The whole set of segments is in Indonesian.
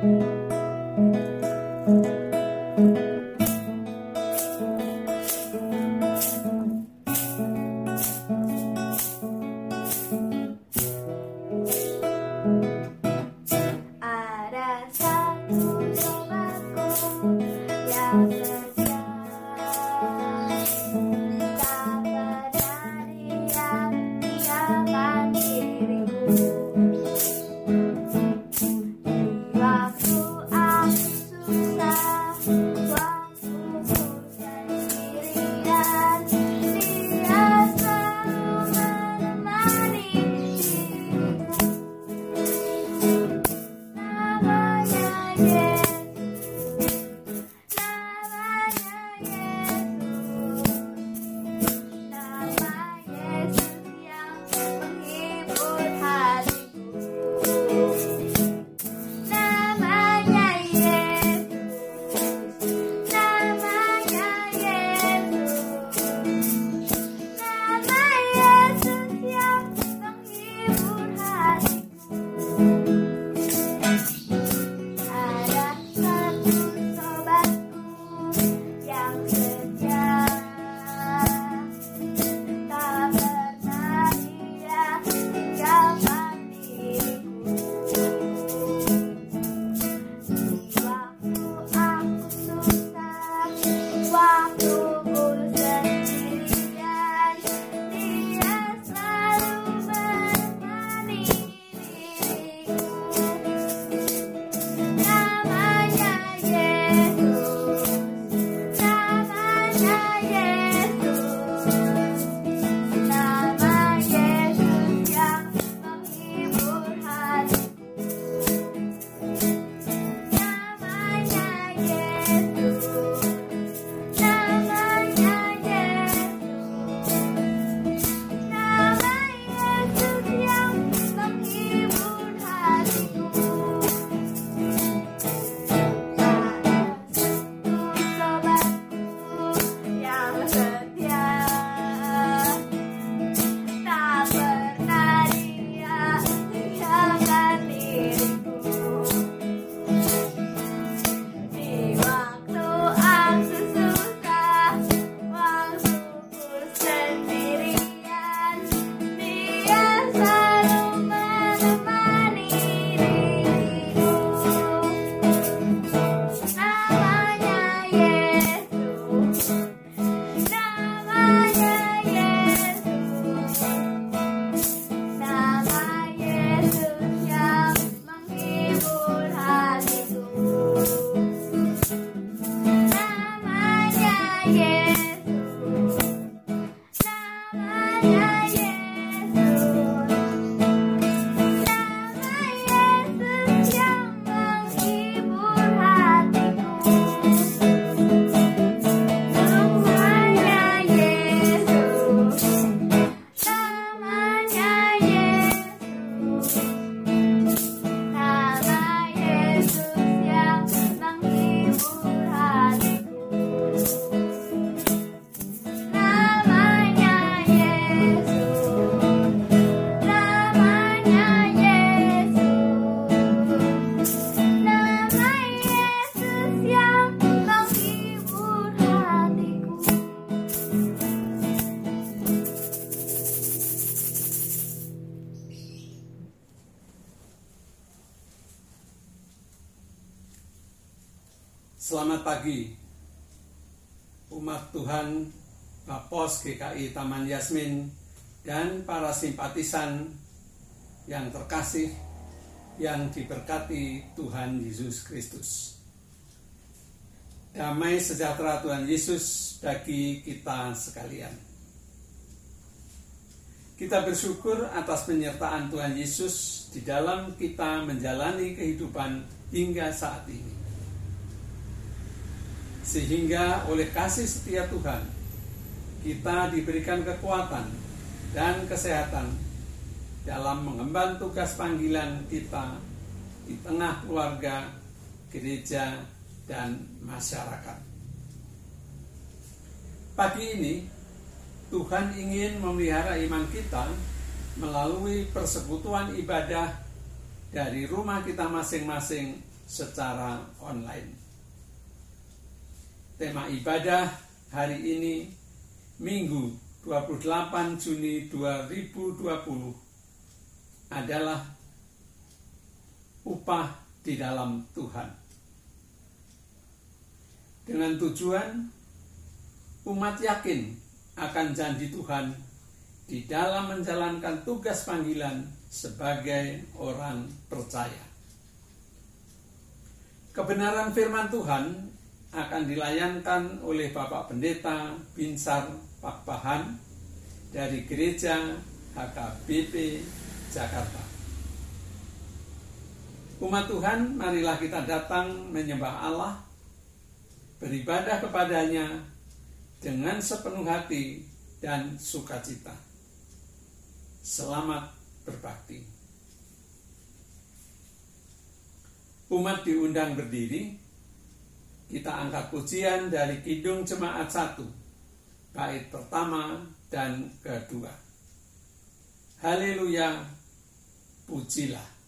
Selamat GKI Taman Yasmin dan para simpatisan yang terkasih yang diberkati Tuhan Yesus Kristus. Damai sejahtera Tuhan Yesus bagi kita sekalian. Kita bersyukur atas penyertaan Tuhan Yesus di dalam kita menjalani kehidupan hingga saat ini sehingga oleh kasih setia Tuhan kita diberikan kekuatan dan kesehatan dalam mengemban tugas panggilan kita di tengah keluarga, gereja, dan masyarakat. Pagi ini, Tuhan ingin memelihara iman kita melalui persekutuan ibadah dari rumah kita masing-masing secara online. Tema ibadah hari ini Minggu 28 Juni 2020 adalah upah di dalam Tuhan. Dengan tujuan umat yakin akan janji Tuhan di dalam menjalankan tugas panggilan sebagai orang percaya. Kebenaran firman Tuhan akan dilayankan oleh Bapak Pendeta Binsar Pakpahan dari Gereja HKBP Jakarta. Umat Tuhan, marilah kita datang menyembah Allah, beribadah kepadanya dengan sepenuh hati dan sukacita. Selamat berbakti. Umat diundang berdiri, kita angkat pujian dari Kidung Jemaat 1, bait pertama dan kedua. Haleluya, pujilah.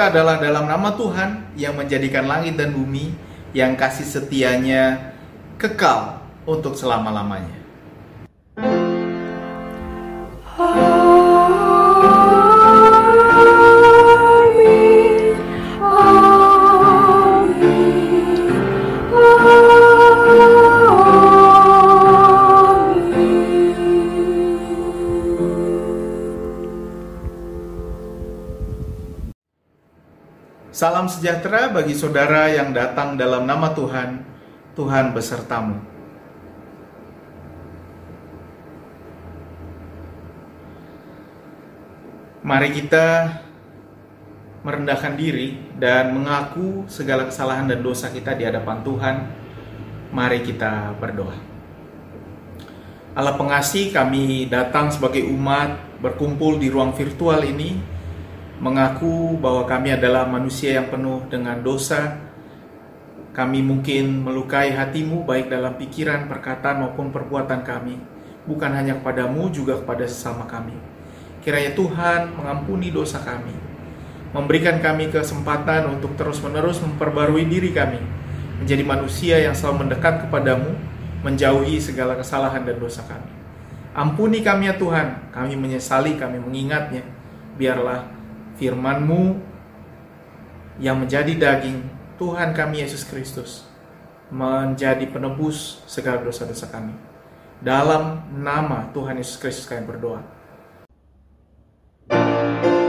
Kita adalah dalam nama Tuhan yang menjadikan langit dan bumi, yang kasih setianya kekal untuk selama-lamanya. Sejahtera bagi saudara yang datang dalam nama Tuhan. Tuhan besertamu. Mari kita merendahkan diri dan mengaku segala kesalahan dan dosa kita di hadapan Tuhan. Mari kita berdoa. Allah pengasih, kami datang sebagai umat berkumpul di ruang virtual ini mengaku bahwa kami adalah manusia yang penuh dengan dosa. Kami mungkin melukai hatimu baik dalam pikiran, perkataan maupun perbuatan kami. Bukan hanya kepadamu, juga kepada sesama kami. Kiranya Tuhan mengampuni dosa kami. Memberikan kami kesempatan untuk terus-menerus memperbarui diri kami. Menjadi manusia yang selalu mendekat kepadamu, menjauhi segala kesalahan dan dosa kami. Ampuni kami ya Tuhan, kami menyesali, kami mengingatnya. Biarlah firman-Mu yang menjadi daging Tuhan kami Yesus Kristus menjadi penebus segala dosa-dosa kami. Dalam nama Tuhan Yesus Kristus kami berdoa. dosa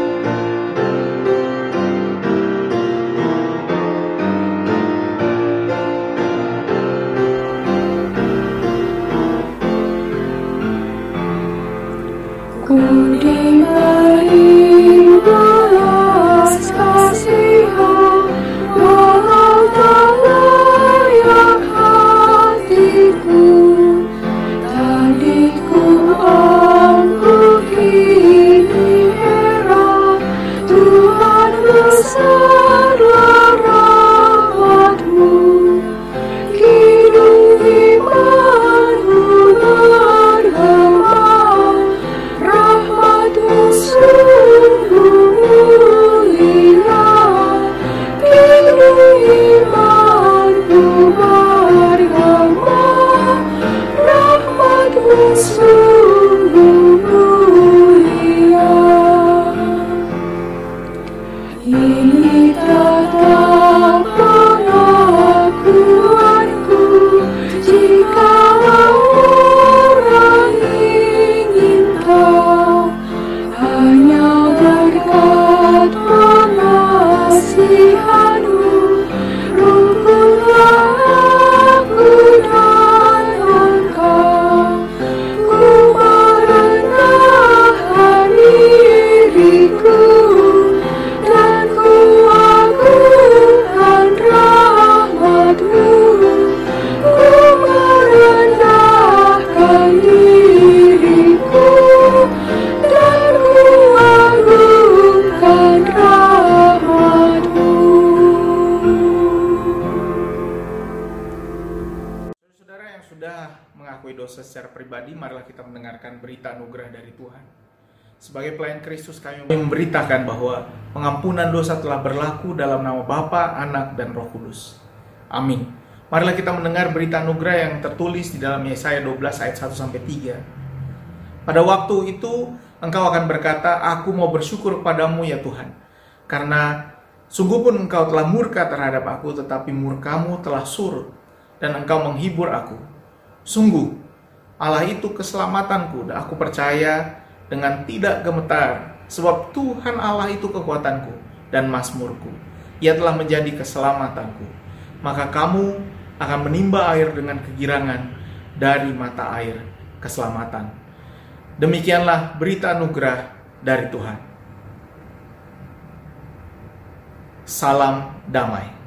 Sebagai pelayan Kristus kami memberitakan bahwa pengampunan dosa telah berlaku dalam nama Bapa, Anak, dan Roh Kudus. Amin. Marilah kita mendengar berita anugerah yang tertulis di dalam Yesaya 12 ayat 1 sampai 3. Pada waktu itu engkau akan berkata, "Aku mau bersyukur padamu ya Tuhan, karena sungguh pun engkau telah murka terhadap aku, tetapi murkamu telah surut dan engkau menghibur aku. Sungguh Allah itu keselamatanku dan aku percaya dengan tidak gemetar sebab Tuhan Allah itu kekuatanku dan masmurku. Ia telah menjadi keselamatanku. Maka kamu akan menimba air dengan kegirangan dari mata air keselamatan. Demikianlah berita anugerah dari Tuhan. Salam damai.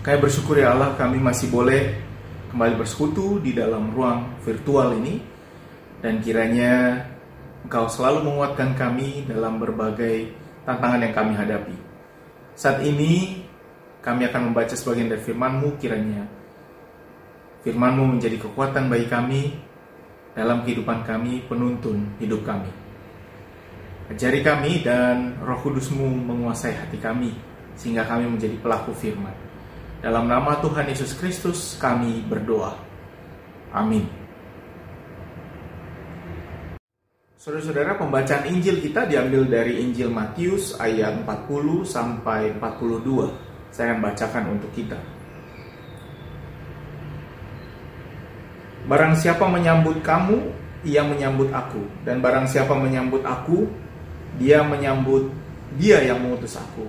Kami bersyukur ya Allah, kami masih boleh kembali bersekutu di dalam ruang virtual ini, dan kiranya Engkau selalu menguatkan kami dalam berbagai tantangan yang kami hadapi. Saat ini, kami akan membaca sebagian dari firman-Mu kiranya. Firman-Mu menjadi kekuatan bagi kami dalam kehidupan kami, penuntun hidup kami. Ajari kami dan roh kudusmu menguasai hati kami, sehingga kami menjadi pelaku firman. Dalam nama Tuhan Yesus Kristus kami berdoa. Amin. Saudara-saudara, pembacaan Injil kita diambil dari Injil Matius ayat 40 sampai 42. Saya akan bacakan untuk kita. Barang siapa menyambut kamu, ia menyambut aku. Dan barang siapa menyambut aku, dia menyambut dia yang mengutus aku.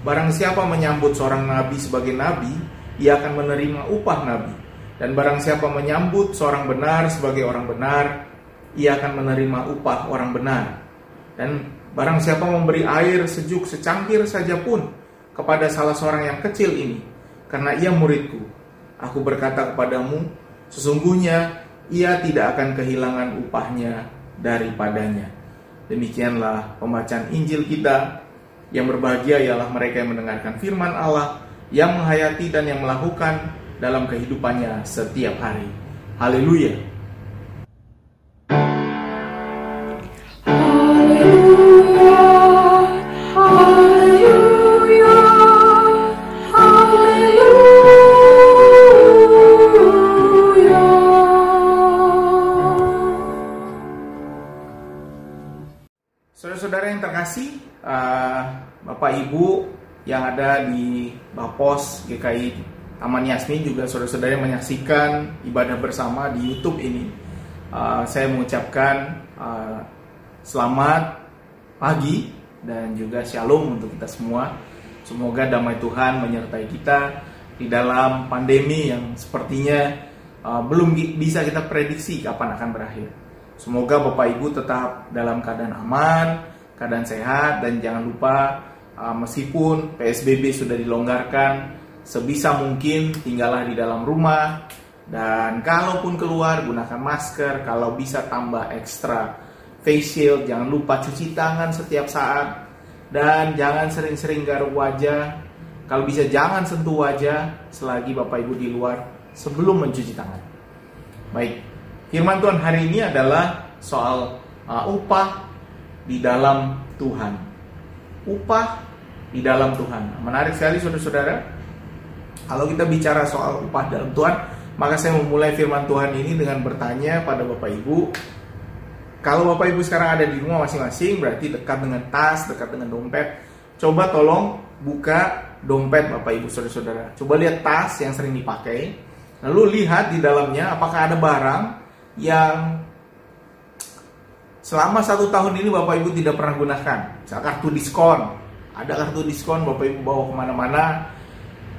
Barang siapa menyambut seorang nabi sebagai nabi, ia akan menerima upah nabi. Dan barang siapa menyambut seorang benar sebagai orang benar, ia akan menerima upah orang benar. Dan barang siapa memberi air sejuk secangkir saja pun kepada salah seorang yang kecil ini, karena ia muridku, aku berkata kepadamu, sesungguhnya ia tidak akan kehilangan upahnya daripadanya. Demikianlah pembacaan Injil kita. Yang berbahagia ialah mereka yang mendengarkan firman Allah, yang menghayati dan yang melakukan dalam kehidupannya setiap hari. Haleluya! GKI Taman Yasmin juga saudara-saudara yang menyaksikan ibadah bersama di YouTube ini. Uh, saya mengucapkan uh, selamat pagi dan juga shalom untuk kita semua. Semoga damai Tuhan menyertai kita di dalam pandemi yang sepertinya uh, belum bisa kita prediksi kapan akan berakhir. Semoga Bapak Ibu tetap dalam keadaan aman, keadaan sehat dan jangan lupa uh, meskipun PSBB sudah dilonggarkan sebisa mungkin tinggallah di dalam rumah dan kalaupun keluar gunakan masker, kalau bisa tambah ekstra face shield, jangan lupa cuci tangan setiap saat dan jangan sering-sering garuk wajah. Kalau bisa jangan sentuh wajah selagi Bapak Ibu di luar sebelum mencuci tangan. Baik, Firman Tuhan hari ini adalah soal uh, upah di dalam Tuhan. Upah di dalam Tuhan. Menarik sekali saudara-saudara. Kalau kita bicara soal upah dalam Tuhan, maka saya memulai firman Tuhan ini dengan bertanya pada Bapak Ibu. Kalau Bapak Ibu sekarang ada di rumah masing-masing, berarti dekat dengan tas, dekat dengan dompet. Coba tolong buka dompet Bapak Ibu saudara-saudara. Coba lihat tas yang sering dipakai. Lalu lihat di dalamnya apakah ada barang yang selama satu tahun ini Bapak Ibu tidak pernah gunakan. Misal kartu diskon, ada kartu diskon Bapak Ibu bawa ke mana-mana,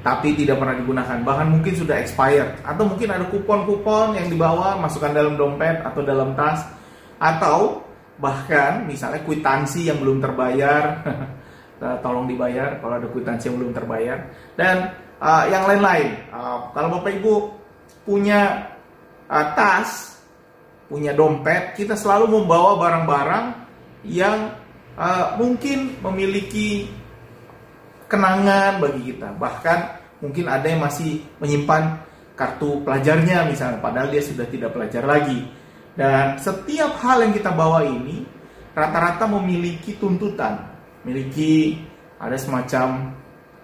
tapi tidak pernah digunakan. Bahkan mungkin sudah expired, atau mungkin ada kupon-kupon yang dibawa masukkan dalam dompet atau dalam tas, atau bahkan misalnya kwitansi yang belum terbayar, tolong dibayar kalau ada kwitansi yang belum terbayar, dan uh, yang lain-lain. Uh, kalau Bapak Ibu punya uh, tas punya dompet, kita selalu membawa barang-barang yang uh, mungkin memiliki kenangan bagi kita. Bahkan mungkin ada yang masih menyimpan kartu pelajarnya misalnya, padahal dia sudah tidak pelajar lagi. Dan setiap hal yang kita bawa ini rata-rata memiliki tuntutan, memiliki ada semacam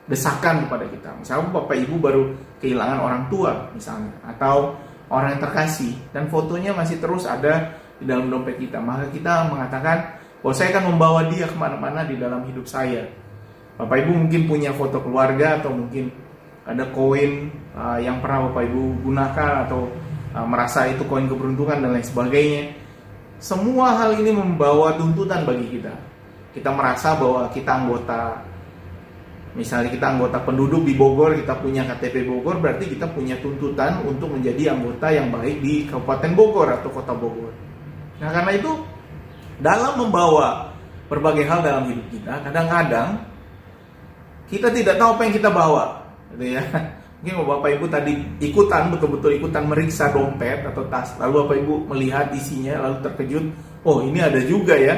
desakan kepada kita. Misalnya Bapak Ibu baru kehilangan orang tua misalnya, atau orang yang terkasih dan fotonya masih terus ada di dalam dompet kita maka kita mengatakan bahwa saya akan membawa dia ke mana-mana di dalam hidup saya Bapak Ibu mungkin punya foto keluarga atau mungkin ada koin uh, yang pernah Bapak Ibu gunakan atau uh, merasa itu koin keberuntungan dan lain sebagainya semua hal ini membawa tuntutan bagi kita kita merasa bahwa kita anggota misalnya kita anggota penduduk di Bogor, kita punya KTP Bogor, berarti kita punya tuntutan untuk menjadi anggota yang baik di Kabupaten Bogor atau Kota Bogor. Nah, karena itu dalam membawa berbagai hal dalam hidup kita, kadang-kadang kita tidak tahu apa yang kita bawa, gitu ya. Mungkin Bapak Ibu tadi ikutan betul-betul ikutan meriksa dompet atau tas, lalu Bapak Ibu melihat isinya lalu terkejut, oh ini ada juga ya.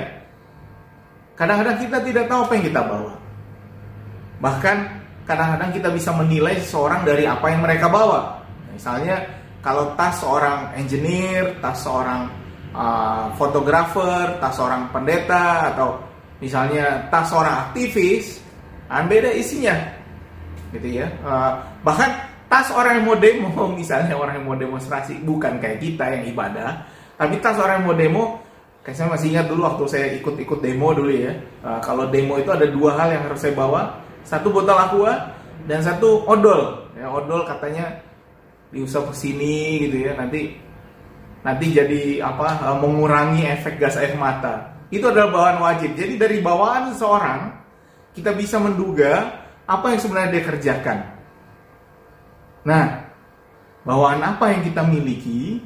Kadang-kadang kita tidak tahu apa yang kita bawa. Bahkan kadang-kadang kita bisa menilai seseorang dari apa yang mereka bawa. Misalnya kalau tas seorang engineer, tas seorang uh, fotografer, tas seorang pendeta atau misalnya tas seorang aktivis, kan beda isinya. gitu ya. Uh, bahkan tas orang yang mau demo, misalnya orang yang mau demonstrasi, bukan kayak kita yang ibadah, tapi tas orang yang mau demo, kayak saya masih ingat dulu waktu saya ikut-ikut demo dulu ya. Uh, kalau demo itu ada dua hal yang harus saya bawa, satu botol aqua dan satu odol. Ya, odol katanya diusap ke sini gitu ya, nanti nanti jadi apa? Uh, mengurangi efek gas air mata. Itu adalah bawaan wajib. Jadi dari bawaan seorang kita bisa menduga apa yang sebenarnya dia kerjakan. Nah, bawaan apa yang kita miliki,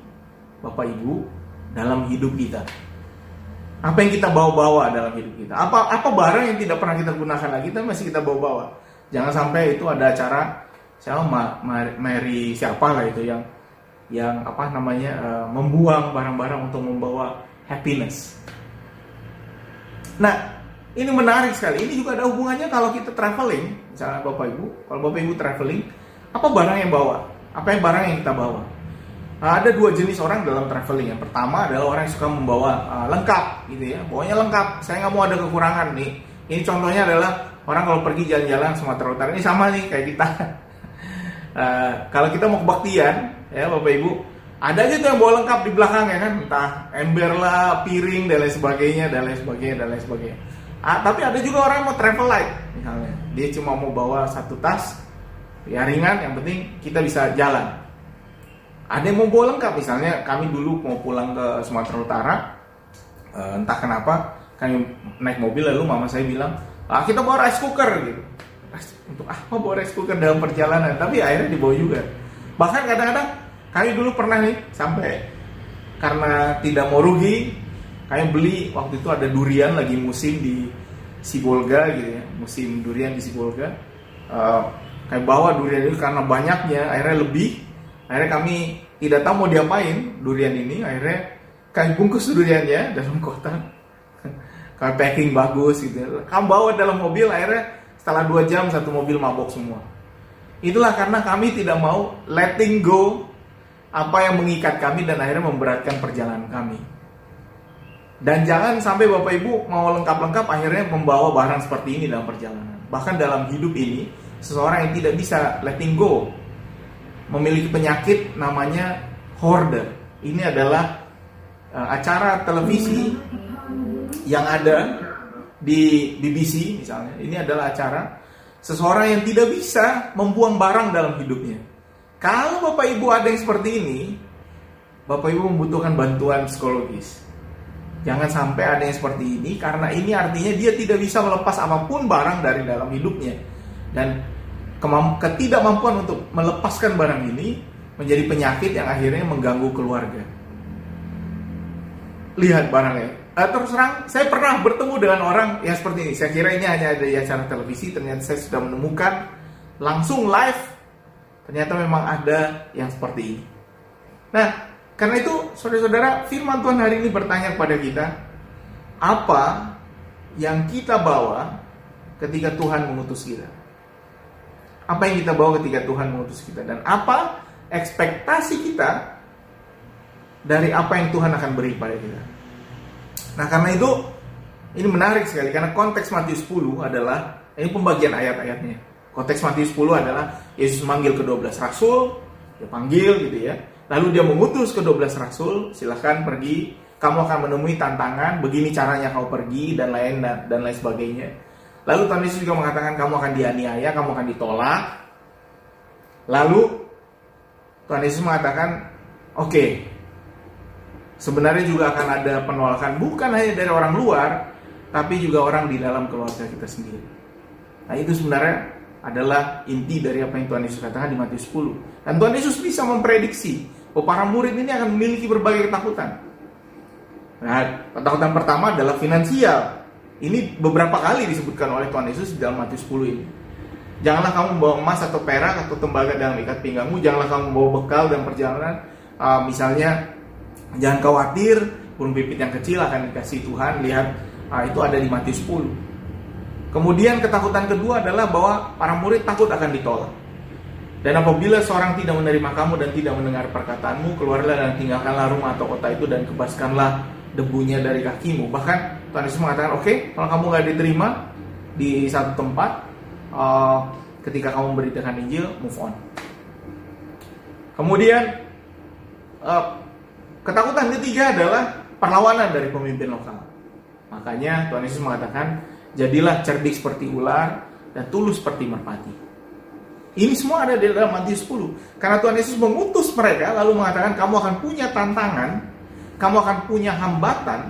Bapak Ibu, dalam hidup kita. Apa yang kita bawa-bawa dalam hidup kita? Apa apa barang yang tidak pernah kita gunakan lagi tapi masih kita bawa-bawa? Jangan sampai itu ada acara siapa Ma, Mary siapa lah itu yang yang apa namanya uh, membuang barang-barang untuk membawa happiness. Nah, ini menarik sekali. Ini juga ada hubungannya kalau kita traveling, misalnya Bapak Ibu, kalau Bapak Ibu traveling, apa barang yang bawa? Apa yang barang yang kita bawa? Nah, ada dua jenis orang dalam traveling. Yang pertama adalah orang yang suka membawa uh, lengkap, gitu ya. Bawanya lengkap. Saya nggak mau ada kekurangan nih. Ini contohnya adalah orang kalau pergi jalan-jalan Sumatera Utara ini sama nih kayak kita. uh, kalau kita mau kebaktian, ya Bapak Ibu, ada aja tuh yang bawa lengkap di belakang ya kan, entah ember lah, piring dan lain sebagainya, dan lain sebagainya, dan lain sebagainya. Ah, tapi ada juga orang yang mau travel light, misalnya. Dia cuma mau bawa satu tas, ya ringan, yang penting kita bisa jalan. Ada yang mau bawa lengkap misalnya kami dulu mau pulang ke Sumatera Utara uh, entah kenapa kami naik mobil lalu mama saya bilang ah, kita bawa rice cooker gitu. Untuk apa bawa rice cooker dalam perjalanan? Tapi akhirnya dibawa juga. Bahkan kadang-kadang kami dulu pernah nih sampai karena tidak mau rugi kami beli waktu itu ada durian lagi musim di Sibolga gitu ya musim durian di Sibolga. Uh, kami bawa durian itu karena banyaknya akhirnya lebih. Akhirnya kami tidak tahu mau diapain durian ini akhirnya kami bungkus duriannya dalam kotak. Kami packing bagus gitu. Kami bawa dalam mobil akhirnya setelah dua jam satu mobil mabok semua. Itulah karena kami tidak mau letting go apa yang mengikat kami dan akhirnya memberatkan perjalanan kami dan jangan sampai Bapak Ibu mau lengkap-lengkap akhirnya membawa barang seperti ini dalam perjalanan. Bahkan dalam hidup ini, seseorang yang tidak bisa letting go memiliki penyakit namanya hoarder. Ini adalah uh, acara televisi yang ada di BBC misalnya. Ini adalah acara seseorang yang tidak bisa membuang barang dalam hidupnya. Kalau Bapak Ibu ada yang seperti ini, Bapak Ibu membutuhkan bantuan psikologis. Jangan sampai ada yang seperti ini karena ini artinya dia tidak bisa melepas apa pun barang dari dalam hidupnya. Dan ketidakmampuan untuk melepaskan barang ini menjadi penyakit yang akhirnya mengganggu keluarga. Lihat barangnya. Uh, terus terang, saya pernah bertemu dengan orang yang seperti ini. Saya kira ini hanya ada di acara televisi. Ternyata saya sudah menemukan langsung live. Ternyata memang ada yang seperti ini. Nah, karena itu, saudara-saudara, firman Tuhan hari ini bertanya kepada kita, apa yang kita bawa ketika Tuhan mengutus kita? apa yang kita bawa ketika Tuhan mengutus kita dan apa ekspektasi kita dari apa yang Tuhan akan beri pada kita. Nah, karena itu ini menarik sekali karena konteks Matius 10 adalah ini pembagian ayat-ayatnya. Konteks Matius 10 adalah Yesus manggil ke-12 rasul, dia panggil gitu ya. Lalu dia mengutus ke-12 rasul, silahkan pergi, kamu akan menemui tantangan, begini caranya kau pergi dan lain dan, dan lain sebagainya. Lalu Tuhan Yesus juga mengatakan kamu akan dianiaya, kamu akan ditolak. Lalu Tuhan Yesus mengatakan, oke, okay, sebenarnya juga akan ada penolakan bukan hanya dari orang luar, tapi juga orang di dalam keluarga kita sendiri. Nah itu sebenarnya adalah inti dari apa yang Tuhan Yesus katakan di Matius 10. Dan Tuhan Yesus bisa memprediksi bahwa para murid ini akan memiliki berbagai ketakutan. Nah, ketakutan pertama adalah finansial. Ini beberapa kali disebutkan oleh Tuhan Yesus di dalam Matius 10 ini. Janganlah kamu membawa emas atau perak atau tembaga dalam ikat pinggangmu. Janganlah kamu membawa bekal dan perjalanan. Uh, misalnya, jangan khawatir, burung pipit yang kecil akan dikasih Tuhan. Lihat, uh, itu ada di Matius 10. Kemudian ketakutan kedua adalah bahwa para murid takut akan ditolak. Dan apabila seorang tidak menerima kamu dan tidak mendengar perkataanmu, keluarlah dan tinggalkanlah rumah atau kota itu dan kebaskanlah debunya dari kakimu. Bahkan Tuhan Yesus mengatakan, oke, okay, kalau kamu nggak diterima di satu tempat, uh, ketika kamu memberitakan Injil, move on. Kemudian uh, ketakutan ketiga adalah perlawanan dari pemimpin lokal. Makanya Tuhan Yesus mengatakan, jadilah cerdik seperti ular dan tulus seperti merpati. Ini semua ada di dalam Matius 10. Karena Tuhan Yesus mengutus mereka lalu mengatakan kamu akan punya tantangan, kamu akan punya hambatan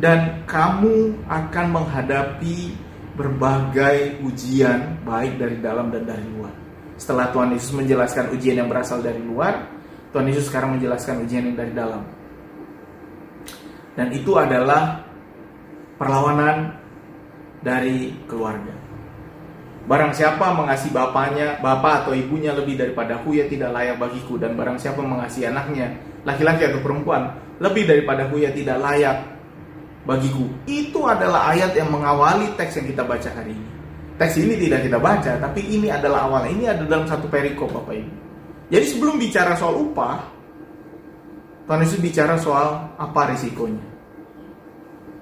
dan kamu akan menghadapi berbagai ujian baik dari dalam dan dari luar. Setelah Tuhan Yesus menjelaskan ujian yang berasal dari luar, Tuhan Yesus sekarang menjelaskan ujian yang dari dalam. Dan itu adalah perlawanan dari keluarga. Barang siapa mengasihi bapaknya, bapak atau ibunya lebih daripada aku, ya tidak layak bagiku. Dan barang siapa mengasihi anaknya, laki-laki atau perempuan, lebih daripada aku, ya tidak layak bagiku. Itu adalah ayat yang mengawali teks yang kita baca hari ini. Teks ini tidak kita baca, tapi ini adalah awal. Ini ada dalam satu perikop, Bapak Ibu. Jadi sebelum bicara soal upah, Tuhan Yesus bicara soal apa risikonya.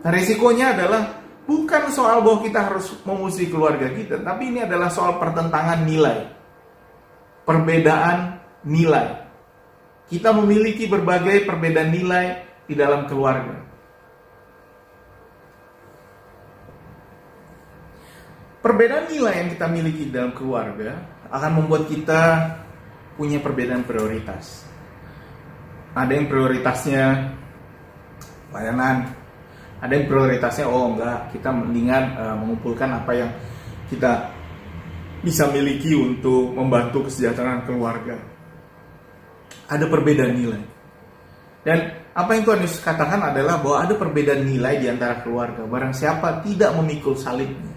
Nah, risikonya adalah bukan soal bahwa kita harus memusuhi keluarga kita, tapi ini adalah soal pertentangan nilai. Perbedaan nilai. Kita memiliki berbagai perbedaan nilai di dalam keluarga. Perbedaan nilai yang kita miliki dalam keluarga akan membuat kita punya perbedaan prioritas. Ada yang prioritasnya layanan, ada yang prioritasnya oh enggak. Kita mendingan uh, mengumpulkan apa yang kita bisa miliki untuk membantu kesejahteraan keluarga. Ada perbedaan nilai. Dan apa yang Tuhan Yesus katakan adalah bahwa ada perbedaan nilai di antara keluarga. Barang siapa tidak memikul salibnya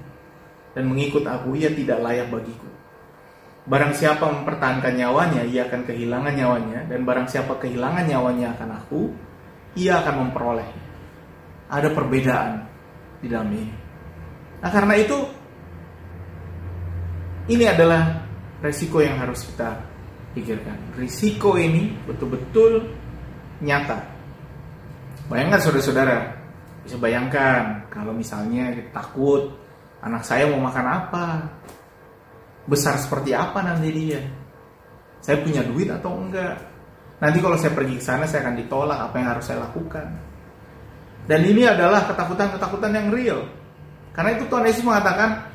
dan mengikut aku ia tidak layak bagiku. Barang siapa mempertahankan nyawanya, ia akan kehilangan nyawanya, dan barang siapa kehilangan nyawanya akan aku, ia akan memperolehnya ada perbedaan di dalam ini. Nah karena itu ini adalah resiko yang harus kita pikirkan. Risiko ini betul-betul nyata. Bayangkan saudara-saudara, bisa bayangkan kalau misalnya takut anak saya mau makan apa, besar seperti apa nanti dia. Saya punya duit atau enggak? Nanti kalau saya pergi ke sana saya akan ditolak apa yang harus saya lakukan. Dan ini adalah ketakutan-ketakutan yang real. Karena itu Tuhan Yesus mengatakan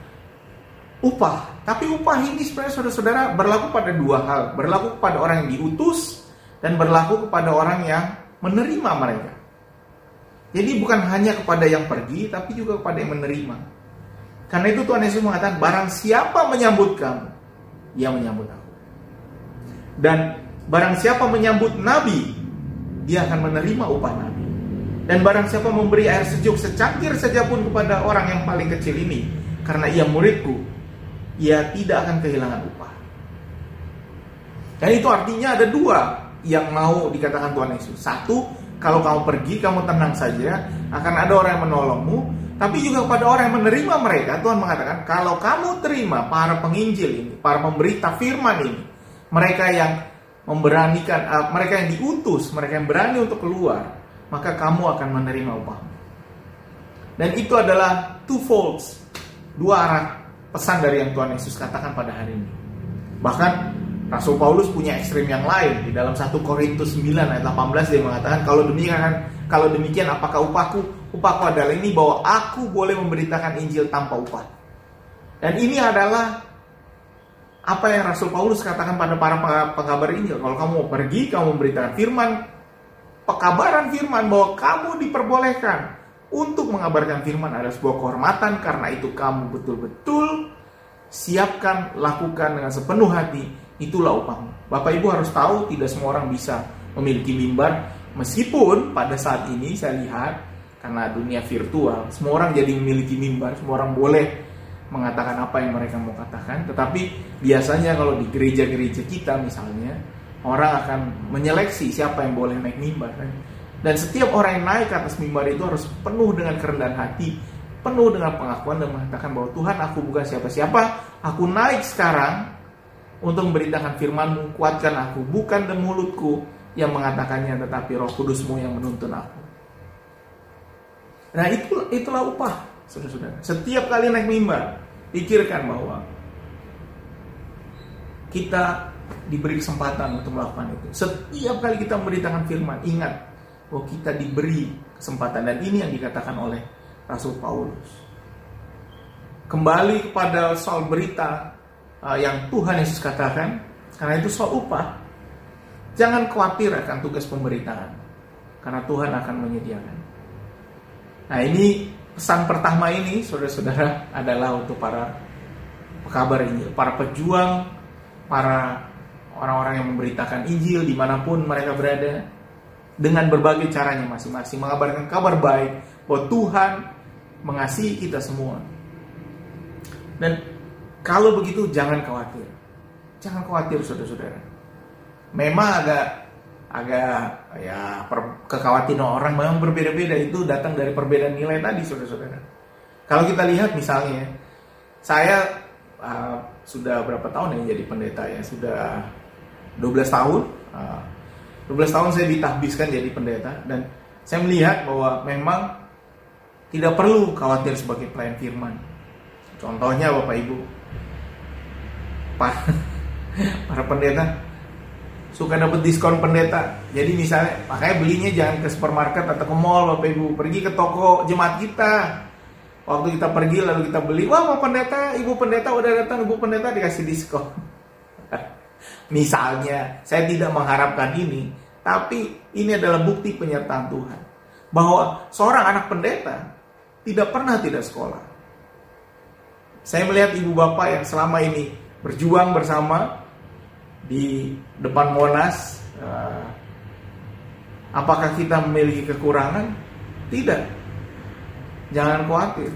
upah. Tapi upah ini sebenarnya saudara-saudara berlaku pada dua hal. Berlaku kepada orang yang diutus dan berlaku kepada orang yang menerima mereka. Jadi bukan hanya kepada yang pergi, tapi juga kepada yang menerima. Karena itu Tuhan Yesus mengatakan, barang siapa menyambut kamu, dia menyambut aku. Dan barang siapa menyambut nabi, dia akan menerima upah nabi. Dan barang siapa memberi air sejuk secangkir saja pun kepada orang yang paling kecil ini, karena ia muridku, ia tidak akan kehilangan upah. Dan itu artinya ada dua yang mau dikatakan Tuhan Yesus. Satu, kalau kamu pergi, kamu tenang saja, akan ada orang yang menolongmu. Tapi juga kepada orang yang menerima mereka, Tuhan mengatakan, kalau kamu terima para penginjil ini, para pemberita firman ini, mereka yang memberanikan, uh, mereka yang diutus, mereka yang berani untuk keluar, maka kamu akan menerima upahmu. Dan itu adalah two folds, dua arah pesan dari yang Tuhan Yesus katakan pada hari ini. Bahkan Rasul Paulus punya ekstrim yang lain di dalam 1 Korintus 9 ayat 18 dia mengatakan kalau demikian kalau demikian apakah upahku? Upahku adalah ini bahwa aku boleh memberitakan Injil tanpa upah. Dan ini adalah apa yang Rasul Paulus katakan pada para pengkabar Injil. Kalau kamu mau pergi, kamu memberitakan firman, pekabaran firman bahwa kamu diperbolehkan untuk mengabarkan firman adalah sebuah kehormatan. Karena itu kamu betul-betul siapkan lakukan dengan sepenuh hati. Itulah upahmu. Bapak Ibu harus tahu tidak semua orang bisa memiliki mimbar. Meskipun pada saat ini saya lihat karena dunia virtual semua orang jadi memiliki mimbar, semua orang boleh mengatakan apa yang mereka mau katakan. Tetapi biasanya kalau di gereja-gereja kita misalnya orang akan menyeleksi siapa yang boleh naik mimbar. Kan? dan setiap orang yang naik ke atas mimbar itu harus penuh dengan kerendahan hati penuh dengan pengakuan dan mengatakan bahwa Tuhan aku bukan siapa-siapa. Aku naik sekarang untuk memberitakan firmanmu. Kuatkan aku. Bukan dan mulutku yang mengatakannya tetapi roh kudusmu yang menuntun aku. Nah itu, itulah upah saudara-saudara. Setiap kali naik mimbar pikirkan bahwa kita diberi kesempatan untuk melakukan itu. Setiap kali kita memberitakan firman, ingat bahwa kita diberi kesempatan dan ini yang dikatakan oleh Rasul Paulus. Kembali kepada soal berita uh, yang Tuhan Yesus katakan, karena itu soal upah. Jangan khawatir akan tugas pemberitaan, karena Tuhan akan menyediakan. Nah ini pesan pertama ini, saudara-saudara, adalah untuk para pekabar Injil, para pejuang, para orang-orang yang memberitakan Injil di mana pun mereka berada, dengan berbagai caranya masing-masing, mengabarkan kabar baik bahwa Tuhan mengasihi kita semua. Dan kalau begitu jangan khawatir. Jangan khawatir saudara-saudara. Memang agak agak ya per, kekhawatiran orang memang berbeda-beda itu datang dari perbedaan nilai tadi saudara-saudara. Kalau kita lihat misalnya saya uh, sudah berapa tahun ya jadi pendeta ya sudah 12 tahun uh, 12 tahun saya ditahbiskan jadi pendeta dan saya melihat bahwa memang tidak perlu khawatir sebagai pelayan firman. Contohnya Bapak Ibu, para, pendeta suka dapat diskon pendeta. Jadi misalnya, makanya belinya jangan ke supermarket atau ke mall Bapak Ibu, pergi ke toko jemaat kita. Waktu kita pergi lalu kita beli, wah Pak Pendeta, Ibu Pendeta udah datang, Ibu Pendeta dikasih diskon. Misalnya, saya tidak mengharapkan ini, tapi ini adalah bukti penyertaan Tuhan. Bahwa seorang anak pendeta tidak pernah tidak sekolah. Saya melihat ibu bapak yang selama ini berjuang bersama di depan Monas. Eh, apakah kita memiliki kekurangan? Tidak. Jangan khawatir.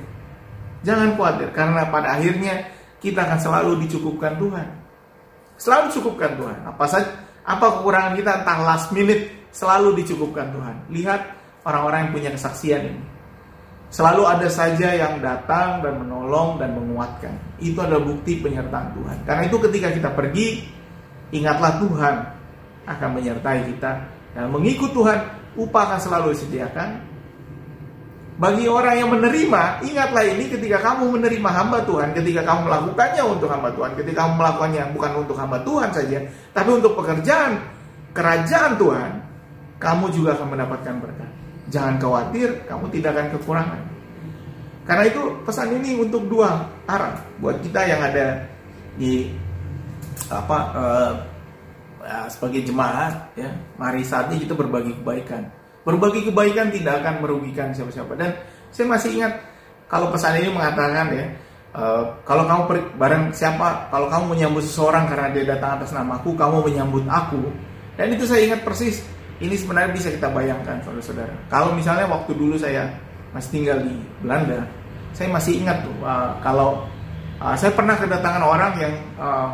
Jangan khawatir karena pada akhirnya kita akan selalu dicukupkan Tuhan. Selalu dicukupkan Tuhan. Apa saja apa kekurangan kita entah last minute selalu dicukupkan Tuhan. Lihat orang-orang yang punya kesaksian ini. Selalu ada saja yang datang dan menolong dan menguatkan. Itu adalah bukti penyertaan Tuhan. Karena itu ketika kita pergi, ingatlah Tuhan akan menyertai kita. Dan mengikut Tuhan, upah akan selalu disediakan. Bagi orang yang menerima, ingatlah ini ketika kamu menerima hamba Tuhan, ketika kamu melakukannya untuk hamba Tuhan, ketika kamu melakukannya bukan untuk hamba Tuhan saja, tapi untuk pekerjaan kerajaan Tuhan, kamu juga akan mendapatkan berkat. Jangan khawatir, kamu tidak akan kekurangan. Karena itu pesan ini untuk dua arah buat kita yang ada di apa uh, sebagai jemaat ya. Mari saat ini kita berbagi kebaikan. Berbagi kebaikan tidak akan merugikan siapa-siapa. Dan saya masih ingat kalau pesan ini mengatakan ya, uh, kalau kamu per, bareng siapa, kalau kamu menyambut seseorang karena dia datang atas namaku, kamu menyambut aku. Dan itu saya ingat persis ini sebenarnya bisa kita bayangkan saudara-saudara. Kalau misalnya waktu dulu saya masih tinggal di Belanda, saya masih ingat tuh uh, kalau uh, saya pernah kedatangan orang yang uh,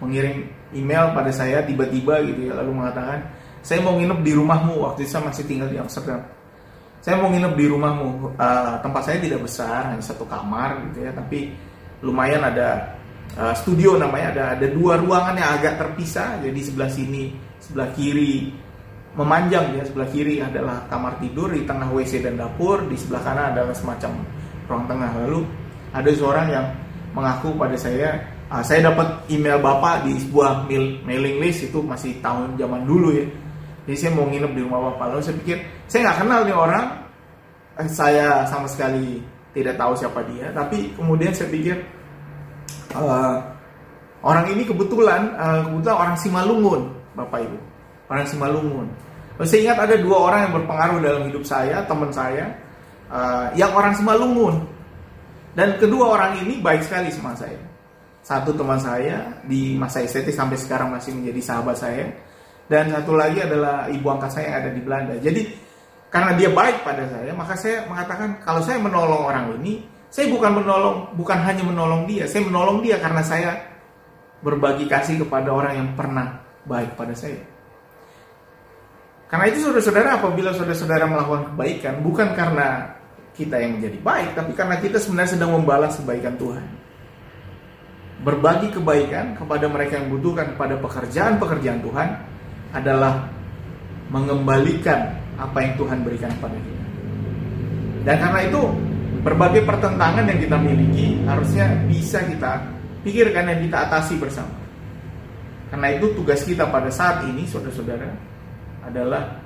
mengirim email pada saya tiba-tiba gitu ya lalu mengatakan saya mau nginep di rumahmu. Waktu itu saya masih tinggal di Amsterdam. Saya mau nginep di rumahmu. Uh, tempat saya tidak besar, hanya satu kamar gitu ya, tapi lumayan ada uh, studio namanya. Ada ada dua ruangan yang agak terpisah. Jadi sebelah sini sebelah kiri memanjang ya. Sebelah kiri adalah kamar tidur di tengah WC dan dapur di sebelah kanan adalah semacam ruang tengah. Lalu ada seorang yang mengaku pada saya uh, saya dapat email bapak di sebuah mail, mailing list itu masih tahun zaman dulu ya jadi saya mau nginep di rumah bapak lalu saya pikir saya nggak kenal nih orang eh, saya sama sekali tidak tahu siapa dia tapi kemudian saya pikir uh, orang ini kebetulan uh, kebetulan orang Simalungun bapak ibu orang Simalungun saya ingat ada dua orang yang berpengaruh dalam hidup saya, teman saya, uh, yang orang Simalungun. Dan kedua orang ini baik sekali sama saya. Satu teman saya di masa STT sampai sekarang masih menjadi sahabat saya. Dan satu lagi adalah ibu angkat saya yang ada di Belanda. Jadi karena dia baik pada saya, maka saya mengatakan kalau saya menolong orang ini, saya bukan menolong, bukan hanya menolong dia, saya menolong dia karena saya berbagi kasih kepada orang yang pernah baik pada saya. Karena itu saudara-saudara apabila saudara-saudara melakukan kebaikan bukan karena kita yang menjadi baik, tapi karena kita sebenarnya sedang membalas kebaikan Tuhan. Berbagi kebaikan kepada mereka yang butuhkan kepada pekerjaan-pekerjaan Tuhan adalah mengembalikan apa yang Tuhan berikan kepada kita. Dan karena itu berbagai pertentangan yang kita miliki harusnya bisa kita pikirkan dan kita atasi bersama. Karena itu tugas kita pada saat ini, saudara-saudara, adalah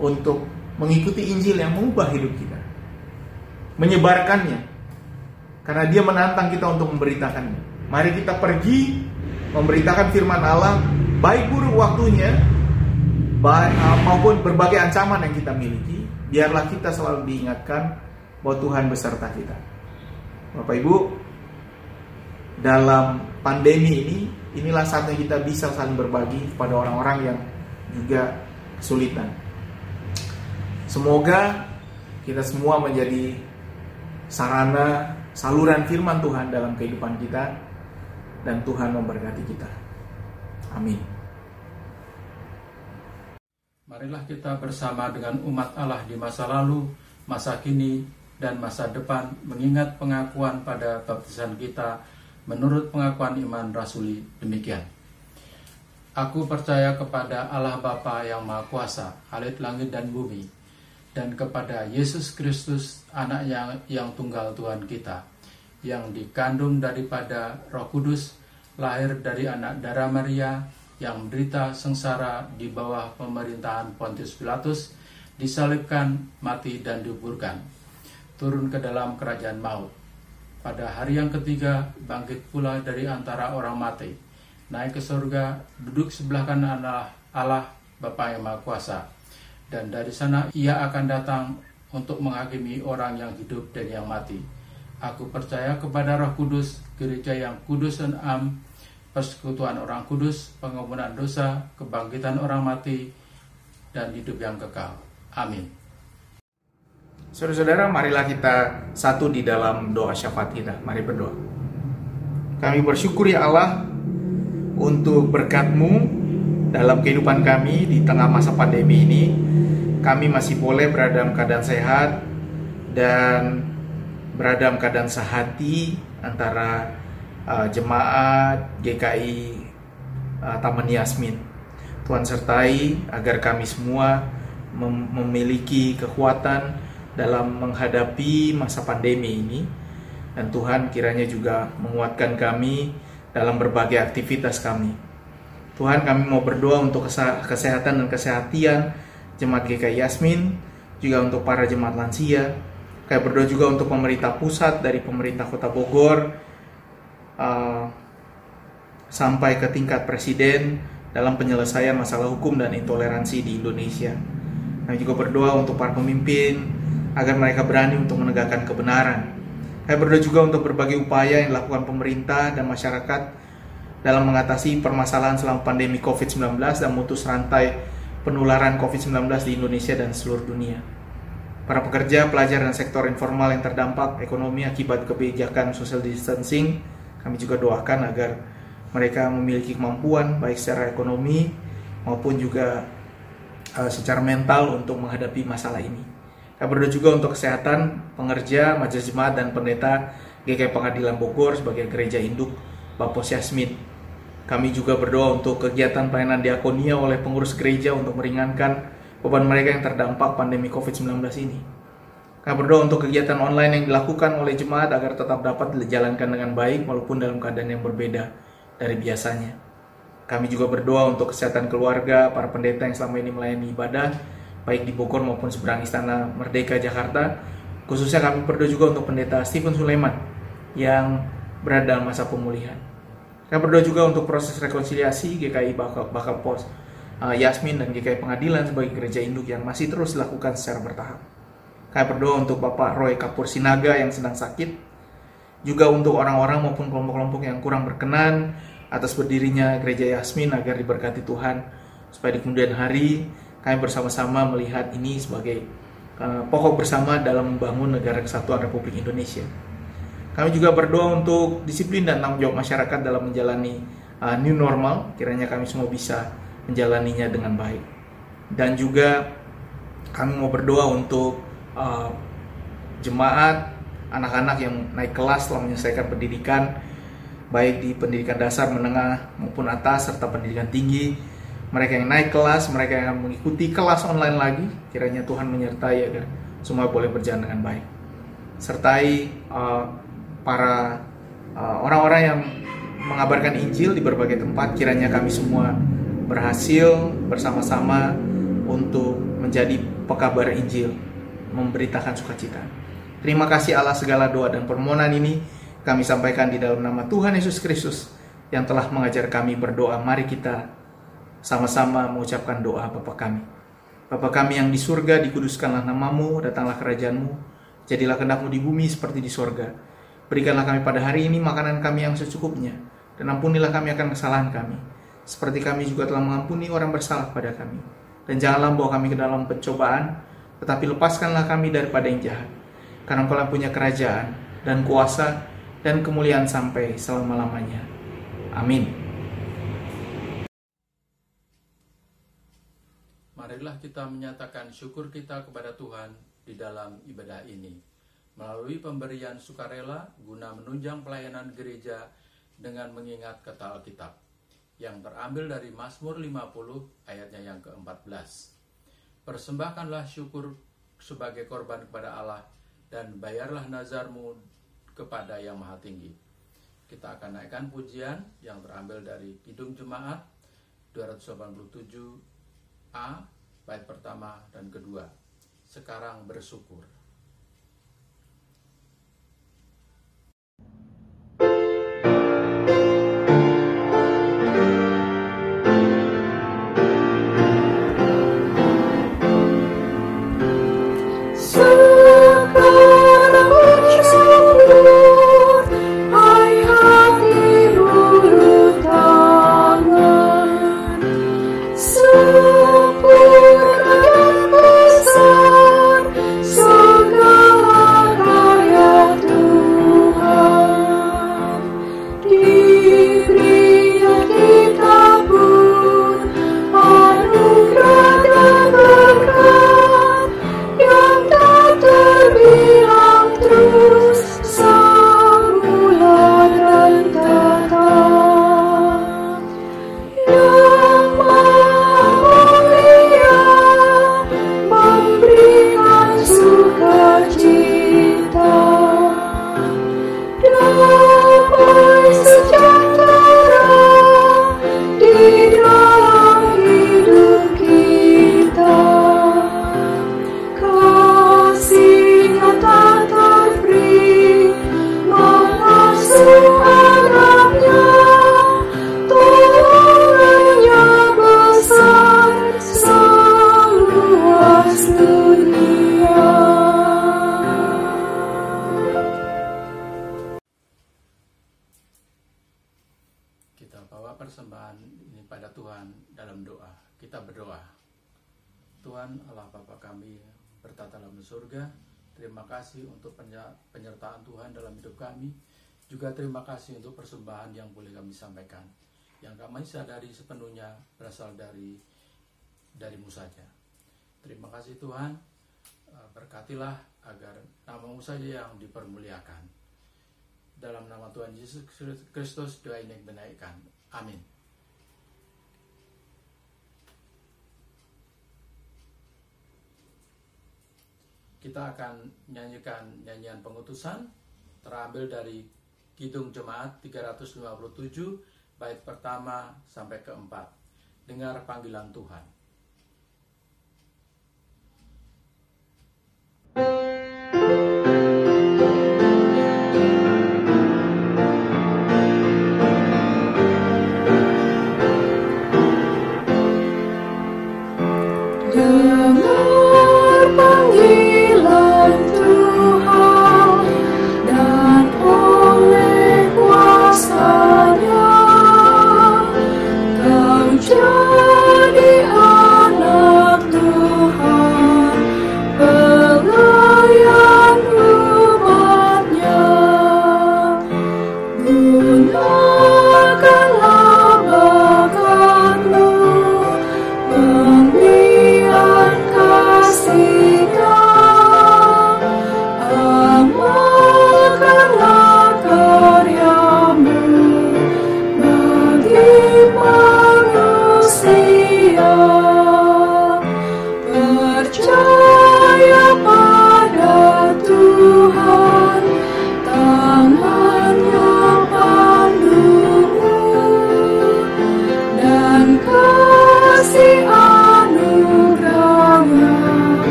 untuk mengikuti Injil yang mengubah hidup kita. Menyebarkannya. Karena dia menantang kita untuk memberitakannya. Mari kita pergi memberitakan firman Allah, baik buruk waktunya, baik, uh, maupun berbagai ancaman yang kita miliki. Biarlah kita selalu diingatkan bahwa Tuhan beserta kita. Bapak Ibu, dalam pandemi ini, inilah saatnya kita bisa saling berbagi kepada orang-orang yang juga kesulitan. Semoga kita semua menjadi sarana saluran firman Tuhan dalam kehidupan kita dan Tuhan memberkati kita. Amin. Marilah kita bersama dengan umat Allah di masa lalu, masa kini, dan masa depan mengingat pengakuan pada baptisan kita menurut pengakuan iman rasuli demikian. Aku percaya kepada Allah Bapa yang Maha Kuasa, Alit langit dan bumi, dan kepada Yesus Kristus, anaknya yang tunggal Tuhan kita, yang dikandung daripada roh kudus, lahir dari anak darah Maria, yang menderita sengsara di bawah pemerintahan Pontius Pilatus, disalibkan, mati, dan dikuburkan turun ke dalam kerajaan maut. Pada hari yang ketiga, bangkit pula dari antara orang mati, naik ke surga, duduk sebelah kanan Allah, Allah Bapa yang Maha Kuasa. Dan dari sana ia akan datang untuk menghakimi orang yang hidup dan yang mati. Aku percaya kepada roh kudus, gereja yang kudus dan am, persekutuan orang kudus, pengampunan dosa, kebangkitan orang mati, dan hidup yang kekal. Amin. Saudara-saudara, marilah kita satu di dalam doa syafaat kita. Mari berdoa. Kami bersyukur ya Allah untuk berkat-Mu dalam kehidupan kami di tengah masa pandemi ini. Kami masih boleh berada dalam keadaan sehat dan berada dalam keadaan sehati antara uh, jemaat GKI uh, Taman Yasmin. Tuhan sertai agar kami semua mem memiliki kekuatan dalam menghadapi masa pandemi ini dan Tuhan kiranya juga menguatkan kami dalam berbagai aktivitas kami. Tuhan kami mau berdoa untuk kesehatan dan kesehatian jemaat GKI Yasmin, juga untuk para jemaat lansia. Kami berdoa juga untuk pemerintah pusat dari pemerintah kota Bogor uh, sampai ke tingkat presiden dalam penyelesaian masalah hukum dan intoleransi di Indonesia. Kami juga berdoa untuk para pemimpin, agar mereka berani untuk menegakkan kebenaran. Saya berdoa juga untuk berbagai upaya yang dilakukan pemerintah dan masyarakat dalam mengatasi permasalahan selama pandemi COVID-19 dan memutus rantai penularan COVID-19 di Indonesia dan seluruh dunia. Para pekerja, pelajar, dan sektor informal yang terdampak ekonomi akibat kebijakan social distancing, kami juga doakan agar mereka memiliki kemampuan baik secara ekonomi maupun juga uh, secara mental untuk menghadapi masalah ini. Kami berdoa juga untuk kesehatan pengerja, majelis jemaat dan pendeta GKI Pengadilan Bogor sebagai gereja induk Bapos Yasmin. Kami juga berdoa untuk kegiatan pelayanan diakonia oleh pengurus gereja untuk meringankan beban mereka yang terdampak pandemi COVID-19 ini. Kami berdoa untuk kegiatan online yang dilakukan oleh jemaat agar tetap dapat dijalankan dengan baik walaupun dalam keadaan yang berbeda dari biasanya. Kami juga berdoa untuk kesehatan keluarga, para pendeta yang selama ini melayani ibadah, baik di Bogor maupun seberang Istana Merdeka Jakarta. Khususnya kami berdoa juga untuk pendeta Stephen Sulaiman yang berada dalam masa pemulihan. Kami berdoa juga untuk proses rekonsiliasi GKI Bakal, Bakal Pos uh, Yasmin dan GKI Pengadilan sebagai gereja induk yang masih terus dilakukan secara bertahap. Kami berdoa untuk Bapak Roy Kapur Sinaga yang sedang sakit, juga untuk orang-orang maupun kelompok-kelompok yang kurang berkenan atas berdirinya gereja Yasmin agar diberkati Tuhan supaya di kemudian hari kami bersama-sama melihat ini sebagai uh, pokok bersama dalam membangun negara kesatuan Republik Indonesia. Kami juga berdoa untuk disiplin dan tanggung jawab masyarakat dalam menjalani uh, new normal. Kiranya kami semua bisa menjalaninya dengan baik. Dan juga kami mau berdoa untuk uh, jemaat, anak-anak yang naik kelas setelah menyelesaikan pendidikan, baik di pendidikan dasar, menengah maupun atas serta pendidikan tinggi mereka yang naik kelas, mereka yang mengikuti kelas online lagi, kiranya Tuhan menyertai agar semua boleh berjalan dengan baik. Sertai uh, para uh, orang-orang yang mengabarkan Injil di berbagai tempat. Kiranya kami semua berhasil bersama-sama untuk menjadi pekabar Injil, memberitakan sukacita. Terima kasih Allah segala doa dan permohonan ini kami sampaikan di dalam nama Tuhan Yesus Kristus yang telah mengajar kami berdoa. Mari kita sama-sama mengucapkan doa Bapa kami. Bapa kami yang di surga, dikuduskanlah namamu, datanglah kerajaanmu, jadilah kehendakmu di bumi seperti di surga. Berikanlah kami pada hari ini makanan kami yang secukupnya, dan ampunilah kami akan kesalahan kami, seperti kami juga telah mengampuni orang bersalah pada kami. Dan janganlah bawa kami ke dalam pencobaan, tetapi lepaskanlah kami daripada yang jahat. Karena engkau punya kerajaan, dan kuasa, dan kemuliaan sampai selama-lamanya. Amin. Marilah kita menyatakan syukur kita kepada Tuhan di dalam ibadah ini melalui pemberian sukarela guna menunjang pelayanan gereja dengan mengingat kata Alkitab yang terambil dari Mazmur 50 ayatnya yang ke-14. Persembahkanlah syukur sebagai korban kepada Allah dan bayarlah nazarmu kepada Yang Maha Tinggi. Kita akan naikkan pujian yang terambil dari Kidung Jemaat 287A bait pertama dan kedua. Sekarang bersyukur. Dari darimu saja. Terima kasih Tuhan. Eh, berkatilah agar namamu saja yang dipermuliakan. Dalam nama Tuhan Yesus Kristus doa ini menaikkan. Amin. kita akan nyanyikan nyanyian pengutusan terambil dari Kidung Jemaat 357 bait pertama sampai keempat. Dengar panggilan Tuhan.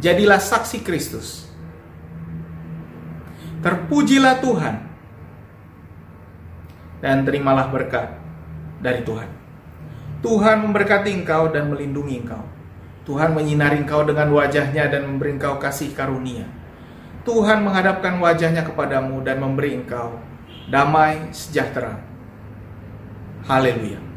jadilah saksi Kristus. Terpujilah Tuhan dan terimalah berkat dari Tuhan. Tuhan memberkati engkau dan melindungi engkau. Tuhan menyinari engkau dengan wajahnya dan memberi engkau kasih karunia. Tuhan menghadapkan wajahnya kepadamu dan memberi engkau damai sejahtera. Haleluya.